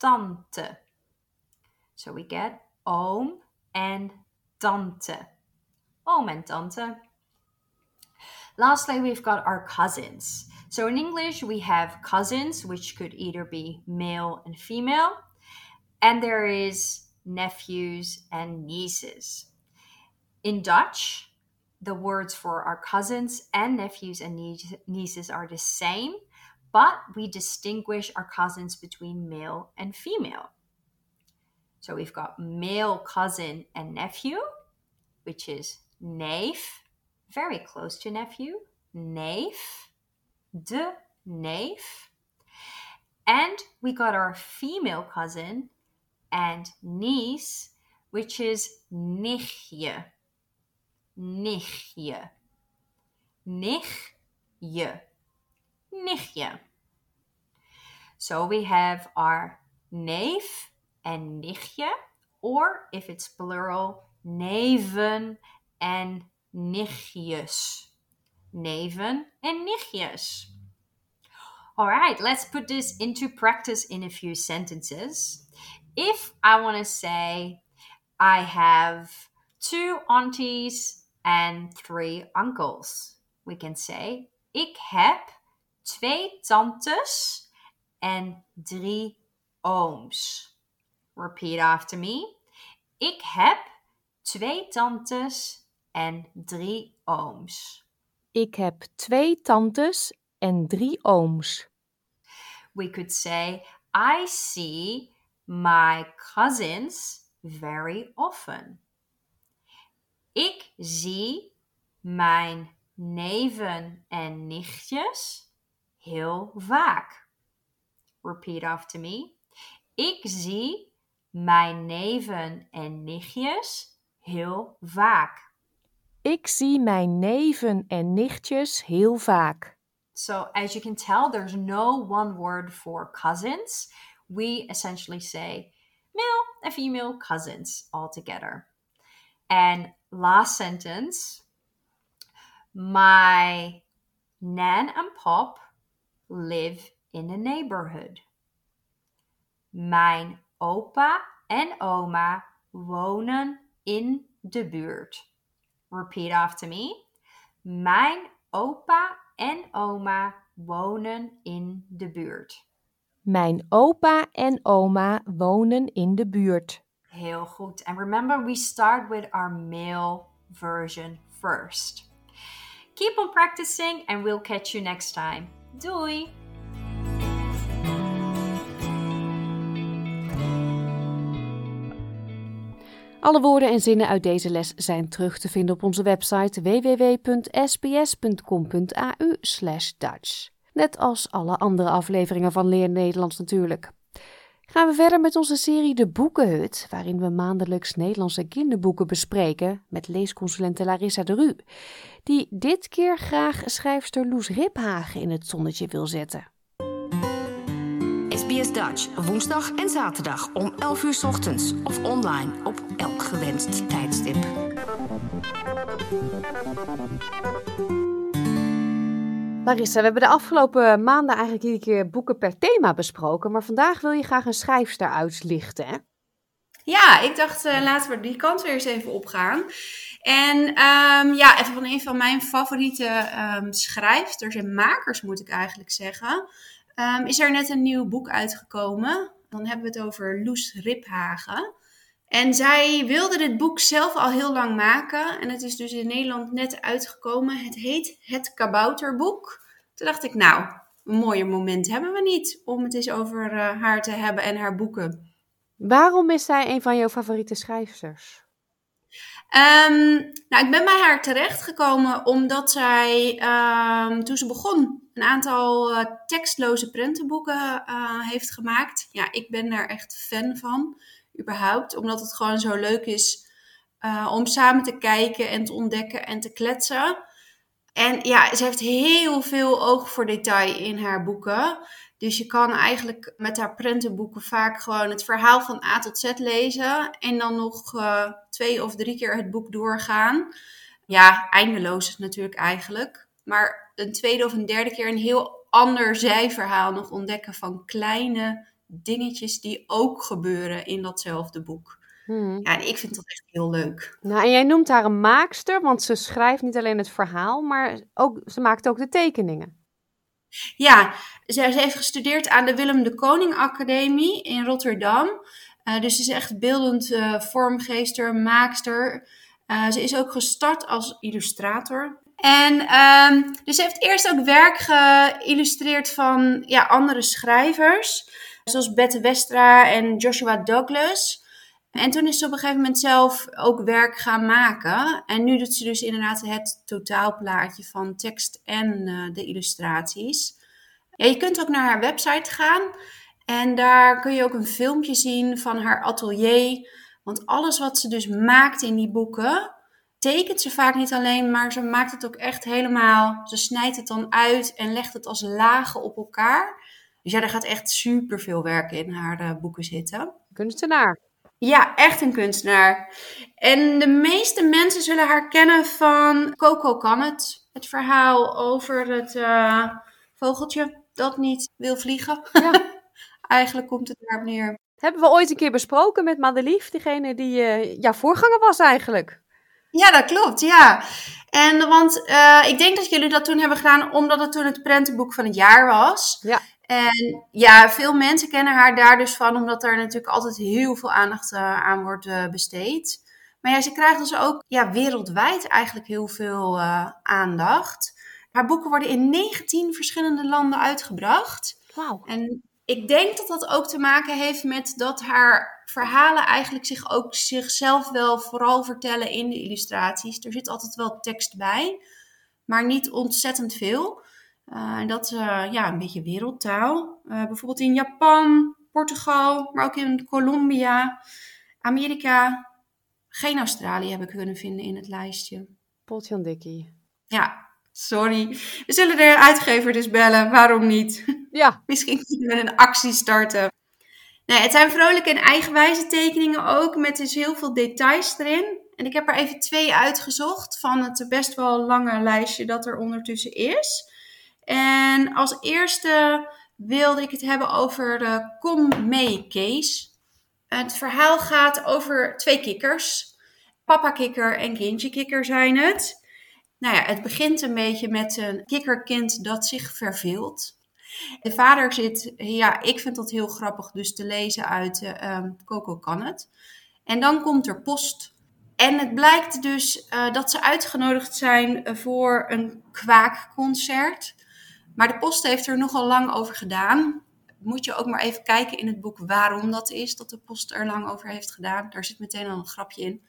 tante. So we get oom and tante. Oom and tante. Lastly, we've got our cousins. So in English, we have cousins, which could either be male and female, and there is nephews and nieces. In Dutch, the words for our cousins and nephews and nieces are the same, but we distinguish our cousins between male and female. So we've got male cousin and nephew, which is neef, very close to nephew, neef, de neef. And we got our female cousin and niece, which is nichtje, nichtje. Nichtje. Nichtje. So we have our neef and nichtje, or if it's plural, neven en nichtjes. Neven en nichtjes. All right, let's put this into practice in a few sentences. If I want to say, I have two aunties and three uncles, we can say, ik heb twee tantes en drie ooms. Repeat after me. Ik heb twee tantes en drie ooms. Ik heb twee tantes en drie ooms. We could say, I see my cousins very often. Ik zie mijn neven en nichtjes heel vaak. Repeat after me. Ik zie mijn neven en nichtjes heel vaak. Ik zie mijn neven en nichtjes heel vaak. So, as you can tell, there's no one word for cousins. We essentially say male and female cousins all together. And last sentence My nan and pop live in the neighborhood. Mijn opa en oma wonen in de buurt. Repeat after me. Mijn opa en oma wonen in de buurt. Mijn opa en oma wonen in de buurt. Heel goed. And remember, we start with our male version first. Keep on practicing, and we'll catch you next time. Doei! Alle woorden en zinnen uit deze les zijn terug te vinden op onze website www.sbs.com.au/dutch. Net als alle andere afleveringen van Leer Nederlands natuurlijk. Gaan we verder met onze serie De Boekenhut, waarin we maandelijks Nederlandse kinderboeken bespreken met leesconsulente Larissa de Ru, die dit keer graag schrijfster Loes Riphagen in het zonnetje wil zetten. Dutch, woensdag en zaterdag om 11 uur 's ochtends of online op elk gewenst tijdstip. Larissa, we hebben de afgelopen maanden eigenlijk iedere keer boeken per thema besproken, maar vandaag wil je graag een schrijfster uitlichten, hè? Ja, ik dacht uh, laten we die kant weer eens even opgaan. En um, ja, even van een van mijn favoriete um, schrijfsters en makers moet ik eigenlijk zeggen. Um, is er net een nieuw boek uitgekomen. Dan hebben we het over Loes Riphagen. En zij wilde dit boek zelf al heel lang maken. En het is dus in Nederland net uitgekomen. Het heet Het Kabouterboek. Toen dacht ik, nou, een mooier moment hebben we niet om het eens over uh, haar te hebben en haar boeken. Waarom is zij een van jouw favoriete schrijfsters? Um, nou, ik ben bij haar terechtgekomen omdat zij, um, toen ze begon, een aantal uh, tekstloze prentenboeken uh, heeft gemaakt. Ja, ik ben daar echt fan van überhaupt. Omdat het gewoon zo leuk is uh, om samen te kijken en te ontdekken en te kletsen. En ja, ze heeft heel veel oog voor detail in haar boeken. Dus je kan eigenlijk met haar prentenboeken vaak gewoon het verhaal van A tot Z lezen. En dan nog twee of drie keer het boek doorgaan. Ja, eindeloos natuurlijk eigenlijk. Maar een tweede of een derde keer een heel ander zijverhaal nog ontdekken van kleine dingetjes die ook gebeuren in datzelfde boek. Hmm. Ja, en ik vind dat echt heel leuk. Nou, en jij noemt haar een maakster, want ze schrijft niet alleen het verhaal, maar ook, ze maakt ook de tekeningen. Ja, ze, heeft gestudeerd aan de Willem de Koning Academie in Rotterdam. Uh, dus ze is echt beeldend uh, vormgeester, maakster. Uh, ze is ook gestart als illustrator. En um, dus ze heeft eerst ook werk geïllustreerd van ja, andere schrijvers zoals Bette Westra en Joshua Douglas. En toen is ze op een gegeven moment zelf ook werk gaan maken. En nu doet ze dus inderdaad het totaalplaatje van tekst en uh, de illustraties. Ja, je kunt ook naar haar website gaan. En daar kun je ook een filmpje zien van haar atelier. Want alles wat ze dus maakt in die boeken, tekent ze vaak niet alleen, maar ze maakt het ook echt helemaal. Ze snijdt het dan uit en legt het als lagen op elkaar. Dus ja, er gaat echt super veel werk in haar uh, boeken zitten. Kunstenaar. Ja, echt een kunstenaar. En de meeste mensen zullen haar kennen van Coco kan het. Het verhaal over het uh, vogeltje dat niet wil vliegen. Ja. Eigenlijk komt het daarop neer. Hebben we ooit een keer besproken met Madelief, degene die uh, ja, voorganger was eigenlijk. Ja, dat klopt, ja. En want uh, ik denk dat jullie dat toen hebben gedaan omdat het toen het prentenboek van het jaar was. Ja. En ja, veel mensen kennen haar daar dus van, omdat er natuurlijk altijd heel veel aandacht uh, aan wordt uh, besteed. Maar ja, ze krijgt dus ook ja, wereldwijd eigenlijk heel veel aandacht. Haar boeken worden in 19 verschillende landen uitgebracht. Wauw. En ik denk dat dat ook te maken heeft met dat haar verhalen eigenlijk zich ook zichzelf wel vooral vertellen in de illustraties. Er zit altijd wel tekst bij, maar niet ontzettend veel. Uh, en dat uh, ja, een beetje wereldtaal. Uh, bijvoorbeeld in Japan, Portugal, maar ook in Colombia, Amerika. Geen Australië heb ik kunnen vinden in het lijstje. Potjan Dikkie. Ja, sorry. We zullen de uitgever dus bellen. Waarom niet? Ja. Misschien kunnen we een actie starten. Nee, het zijn vrolijke en eigenwijze tekeningen ook, met dus heel veel details erin. En ik heb er even twee uitgezocht van het best wel lange lijstje dat er ondertussen is. En als eerste wilde ik het hebben over de Kom mee Kees. Het verhaal gaat over twee kikkers. Papa kikker en kindje kikker zijn het. Nou ja, het begint een beetje met een kikkerkind dat zich verveelt. De vader zit, ja, ik vind dat heel grappig dus te lezen uit uh, Coco kan het. En dan komt er post. En het blijkt dus uh, dat ze uitgenodigd zijn voor een kwaakconcert. Maar de post heeft er nogal lang over gedaan. Moet je ook maar even kijken in het boek waarom dat is, dat de post er lang over heeft gedaan. Daar zit meteen al een grapje in.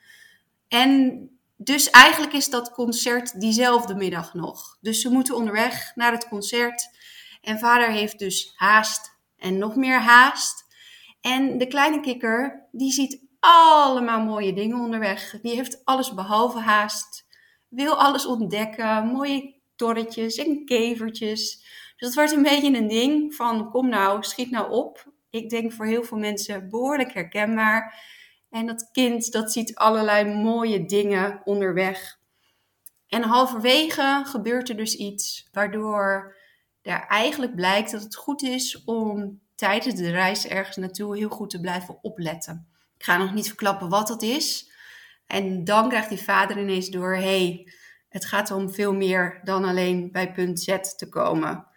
En dus eigenlijk is dat concert diezelfde middag nog. Dus ze moeten onderweg naar het concert. En vader heeft dus haast en nog meer haast. En de kleine kikker, die ziet allemaal mooie dingen onderweg. Die heeft alles behalve haast. Wil alles ontdekken. Mooie torretjes en kevertjes. Dus dat wordt een beetje een ding van kom nou, schiet nou op. Ik denk voor heel veel mensen behoorlijk herkenbaar. En dat kind dat ziet allerlei mooie dingen onderweg. En halverwege gebeurt er dus iets waardoor er eigenlijk blijkt dat het goed is om tijdens de reis ergens naartoe heel goed te blijven opletten. Ik ga nog niet verklappen wat dat is. En dan krijgt die vader ineens door: hey, het gaat om veel meer dan alleen bij punt Z te komen.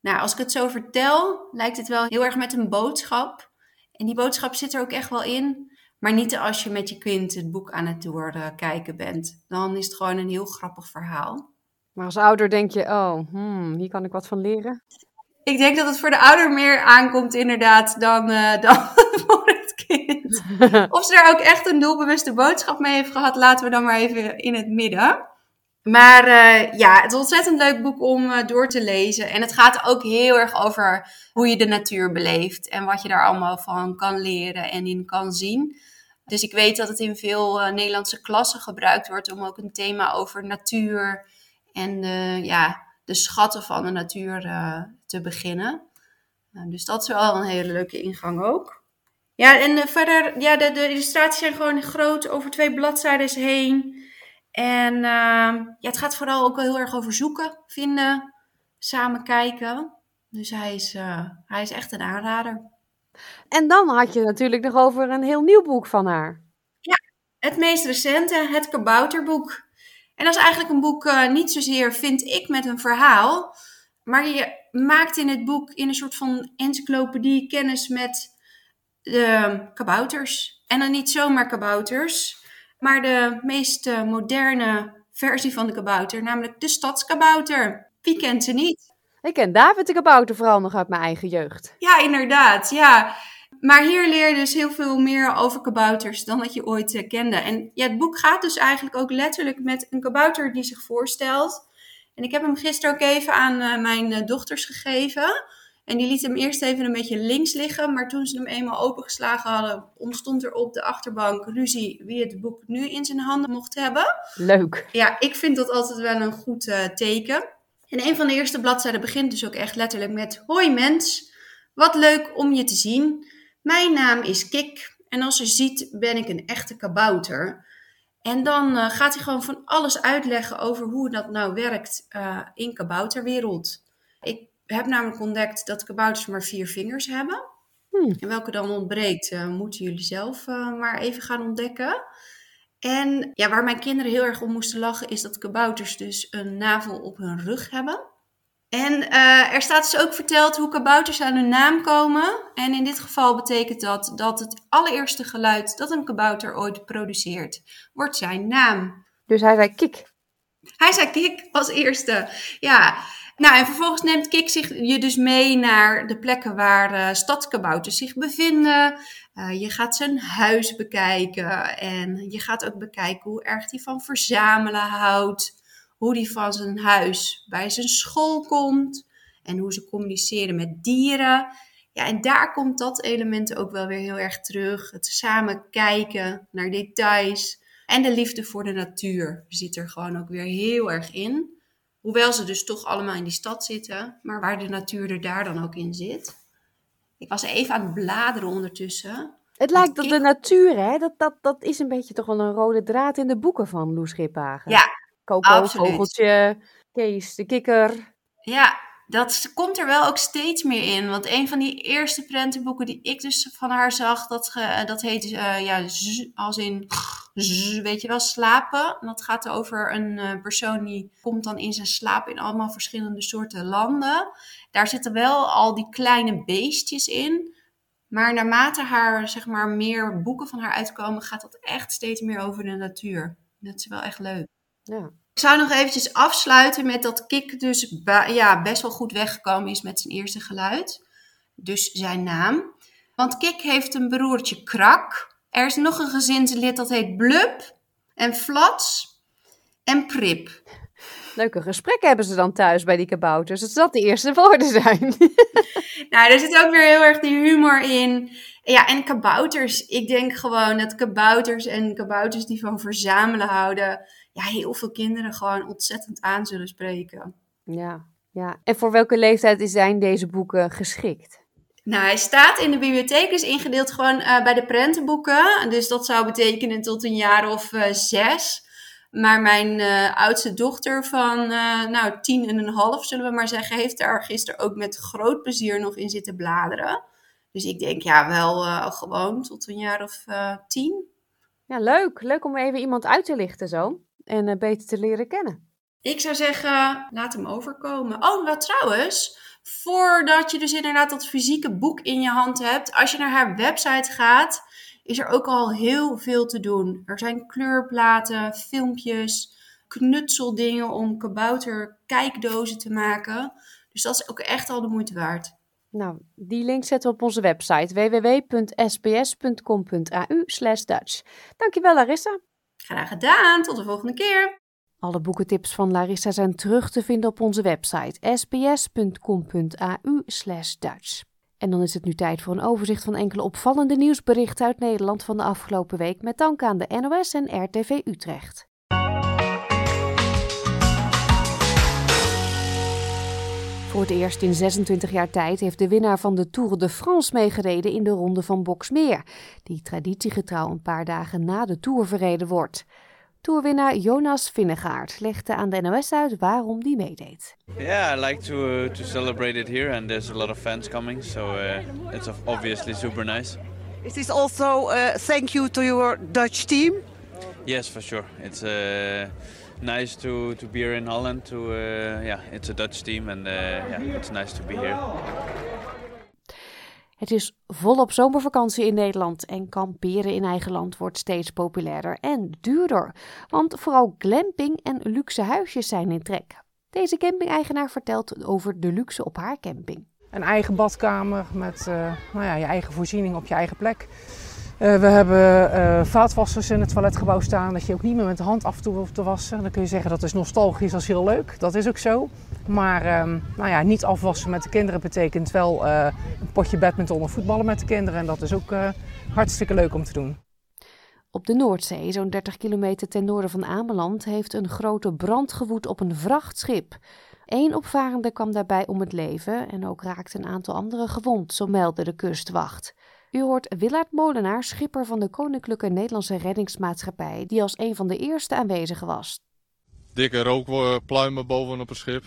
Nou, als ik het zo vertel, lijkt het wel heel erg met een boodschap. En die boodschap zit er ook echt wel in. Maar niet als je met je kind het boek aan het doorkijken bent. Dan is het gewoon een heel grappig verhaal. Maar als ouder denk je, oh, hmm, hier kan ik wat van leren. Ik denk dat het voor de ouder meer aankomt inderdaad dan, uh, dan voor het kind. of ze daar ook echt een doelbewuste boodschap mee heeft gehad, laten we dan maar even in het midden. Maar uh, ja, het is ontzettend leuk boek om uh, door te lezen. En het gaat ook heel erg over hoe je de natuur beleeft. En wat je daar allemaal van kan leren en in kan zien. Dus ik weet dat het in veel uh, Nederlandse klassen gebruikt wordt om ook een thema over natuur en ja, de schatten van de natuur te beginnen. dus dat is wel een hele leuke ingang ook. Ja, en verder, ja, de, de illustraties zijn gewoon groot over twee bladzijden heen. En uh, ja, het gaat vooral ook wel heel erg over zoeken, vinden, samen kijken. Dus hij is, uh, hij is echt een aanrader. En dan had je natuurlijk nog over een heel nieuw boek van haar. Ja, het meest recente, het Kabouterboek. En dat is eigenlijk een boek uh, niet zozeer, vind ik, met een verhaal. Maar je maakt in het boek in een soort van encyclopedie kennis met de kabouters. En dan niet zomaar kabouters, maar de meest uh, moderne versie van de kabouter, namelijk de stadskabouter. Wie kent ze niet? Ik ken David de kabouter vooral nog uit mijn eigen jeugd. Ja, inderdaad, ja. Maar hier leer je dus heel veel meer over kabouters dan dat je ooit uh, kende. En ja, het boek gaat dus eigenlijk ook letterlijk met een kabouter die zich voorstelt. En ik heb hem gisteren ook even aan uh, mijn dochters gegeven. En die liet hem eerst even een beetje links liggen. Maar toen ze hem eenmaal opengeslagen hadden, ontstond er op de achterbank ruzie wie het boek nu in zijn handen mocht hebben. Leuk. Ja, ik vind dat altijd wel een goed uh, teken. En een van de eerste bladzijden begint dus ook echt letterlijk met: Hoi mens, wat leuk om je te zien. Mijn naam is Kik en als je ziet ben ik een echte kabouter. En dan uh, gaat hij gewoon van alles uitleggen over hoe dat nou werkt uh, in kabouterwereld. Ik heb namelijk ontdekt dat kabouters maar vier vingers hebben. Hmm. En welke dan ontbreekt, uh, moeten jullie zelf maar even gaan ontdekken. En ja, waar mijn kinderen heel erg om moesten lachen, is dat kabouters dus een navel op hun rug hebben. En uh, er staat dus ook verteld hoe kabouters aan hun naam komen. En in dit geval betekent dat dat het allereerste geluid dat een kabouter ooit produceert, wordt zijn naam. Dus hij zei kik. Hij zei kik als eerste, ja. Nou, en vervolgens neemt Kik zich je dus mee naar de plekken waar uh, stadskabouters zich bevinden. Uh, je gaat zijn huis bekijken en je gaat ook bekijken hoe erg hij van verzamelen houdt. Hoe hij van zijn huis bij zijn school komt en hoe ze communiceren met dieren. Ja, en daar komt dat element ook wel weer heel erg terug. Het samen kijken naar details en de liefde voor de natuur zit er gewoon ook weer heel erg in. Hoewel ze dus toch allemaal in die stad zitten, maar waar de natuur er daar dan ook in zit. Ik was even aan het bladeren ondertussen. Het lijkt dat de natuur, hè, dat, dat, dat is een beetje toch wel een rode draad in de boeken van Loes Schiphagen. Ja, Coco. Vogeltje, Kees, de kikker. Ja, dat komt er wel ook steeds meer in. Want een van die eerste prentenboeken die ik dus van haar zag, dat, dat heet uh, ja, als in, weet je wel, slapen. En dat gaat over een uh, persoon die komt dan in zijn slaap in allemaal verschillende soorten landen. Daar zitten wel al die kleine beestjes in. Maar naarmate haar, zeg maar, meer boeken van haar uitkomen, gaat dat echt steeds meer over de natuur. Dat is wel echt leuk. Ja. Ik zou nog eventjes afsluiten met dat Kik dus ja, best wel goed weggekomen is met zijn eerste geluid. Dus zijn naam. Want Kik heeft een broertje Krak. Er is nog een gezinslid dat heet Blub en Flats en Prip. Leuke gesprekken hebben ze dan thuis bij die kabouters. Dat dat de eerste woorden zijn. nou, er zit ook weer heel erg die humor in. Ja, en kabouters. Ik denk gewoon dat kabouters en kabouters die van verzamelen houden ja, heel veel kinderen gewoon ontzettend aan zullen spreken. Ja, ja. En voor welke leeftijd zijn deze boeken geschikt? Nou, hij staat in de bibliotheek, dus ingedeeld gewoon uh, bij de prentenboeken. Dus dat zou betekenen tot een jaar of uh, zes. Maar mijn uh, oudste dochter van, nou, tien en een half, zullen we maar zeggen, heeft daar gisteren ook met groot plezier nog in zitten bladeren. Dus ik denk, ja, wel gewoon tot een jaar of tien. Ja, leuk. Leuk om even iemand uit te lichten zo en uh, beter te leren kennen? Ik zou zeggen, laat hem overkomen. Oh, wat trouwens, voordat je dus inderdaad dat fysieke boek in je hand hebt, als je naar haar website gaat, is er ook al heel veel te doen. Er zijn kleurplaten, filmpjes, knutseldingen om kabouter kijkdozen te maken. Dus dat is ook echt al de moeite waard. Nou, die link zetten we op onze website www.sbs.com.au Dutch. Dankjewel Larissa. Graag gedaan, tot de volgende keer. Alle boekentips van Larissa zijn terug te vinden op onze website sbs.com.au Dutch. En dan is het nu tijd voor een overzicht van enkele opvallende nieuwsberichten uit Nederland van de afgelopen week met dank aan de NOS en RTV Utrecht. Voor het eerst in 26 jaar tijd heeft de winnaar van de Tour de France meegereden in de ronde van Boksmeer, die traditiegetrouw een paar dagen na de Tour verreden wordt. Tourwinnaar Jonas Vinnegaard legde aan de NOS uit waarom die meedeed. Yeah, I like to uh, to celebrate it here and there's a lot of fans coming, so uh, it's obviously super nice. Is this also uh, thank you to your Dutch team? Yes, for sure. It's uh, nice to, to be here in Holland. To uh, yeah, it's a Dutch team and uh, yeah, it's nice to be here. Het is volop zomervakantie in Nederland en kamperen in eigen land wordt steeds populairder en duurder. Want vooral glamping en luxe huisjes zijn in trek. Deze camping-eigenaar vertelt over de luxe op haar camping. Een eigen badkamer met uh, nou ja, je eigen voorziening op je eigen plek. Uh, we hebben uh, vaatwassers in het toiletgebouw staan, dat je ook niet meer met de hand af en toe hoeft te wassen. Dan kun je zeggen dat is nostalgisch, dat is heel leuk. Dat is ook zo. Maar um, nou ja, niet afwassen met de kinderen betekent wel uh, een potje badminton of voetballen met de kinderen. En dat is ook hartstikke leuk om te doen. Op de Noordzee, zo'n 30 kilometer ten noorden van Ameland, heeft een grote brand gewoed op een vrachtschip. Eén opvarende kwam daarbij om het leven en ook raakte een aantal anderen gewond, zo meldde de kustwacht. U hoort Willard Molenaar, schipper van de Koninklijke Nederlandse Reddingsmaatschappij, die als een van de eerste aanwezigen was. Dikke rookpluimen bovenop het schip.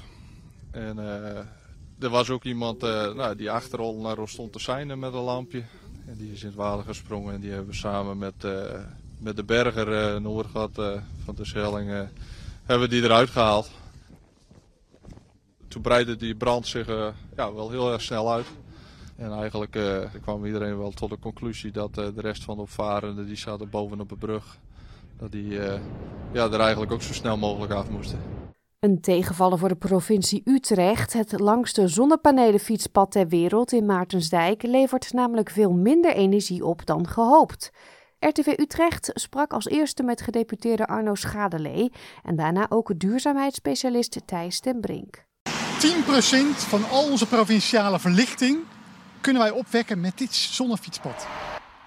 En uh, er was ook iemand uh, nou, die achterom naar ons stond te zijn met een lampje. En die is in het water gesprongen en die hebben we samen met, uh, met de berger Noordgat van de Schelling hebben die eruit gehaald. Toen breidde die brand zich ja, wel heel erg snel uit. En eigenlijk uh, kwam iedereen wel tot de conclusie dat uh, de rest van de opvarenden die zaten bovenop de brug, dat die uh, ja, er eigenlijk ook zo snel mogelijk af moesten. Een tegenvaller voor de provincie Utrecht. Het langste zonnepanelenfietspad ter wereld in Maartensdijk levert namelijk veel minder energie op dan gehoopt. RTV Utrecht sprak als eerste met gedeputeerde Arno Schadelee en daarna ook duurzaamheidsspecialist Thijs ten Brink. 10% van al onze provinciale verlichting kunnen wij opwekken met dit zonnefietspad.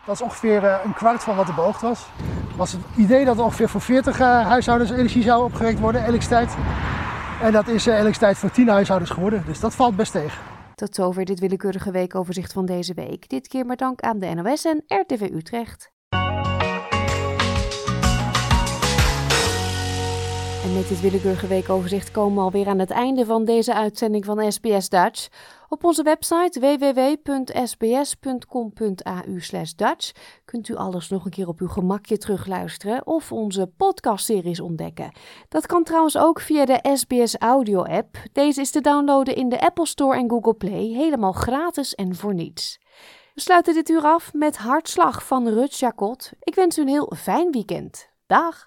Dat is ongeveer eh, een kwart van wat er beoogd was. Het was het idee dat er ongeveer voor 40 uh, eh, huishoudens energie zou opgewekt worden, elektriciteit. En dat is uh, elektriciteit voor 10 huishoudens geworden, dus dat valt best tegen. Tot zover dit willekeurige weekoverzicht van deze week. Dit keer maar dank aan de NOS en RTV Utrecht. Met dit willekeurige weekoverzicht komen we alweer aan het einde van deze uitzending van SBS Dutch. Op onze website www.sbs.com.au Dutch kunt u alles nog een keer op uw gemakje terugluisteren of onze podcastseries ontdekken. Dat kan trouwens ook via de SBS Audio app. Deze is te downloaden in de Apple Store en Google Play, helemaal gratis en voor niets. We sluiten dit uur af met Hartslag van Rut Jacot. Ik wens u een heel fijn weekend. Dag!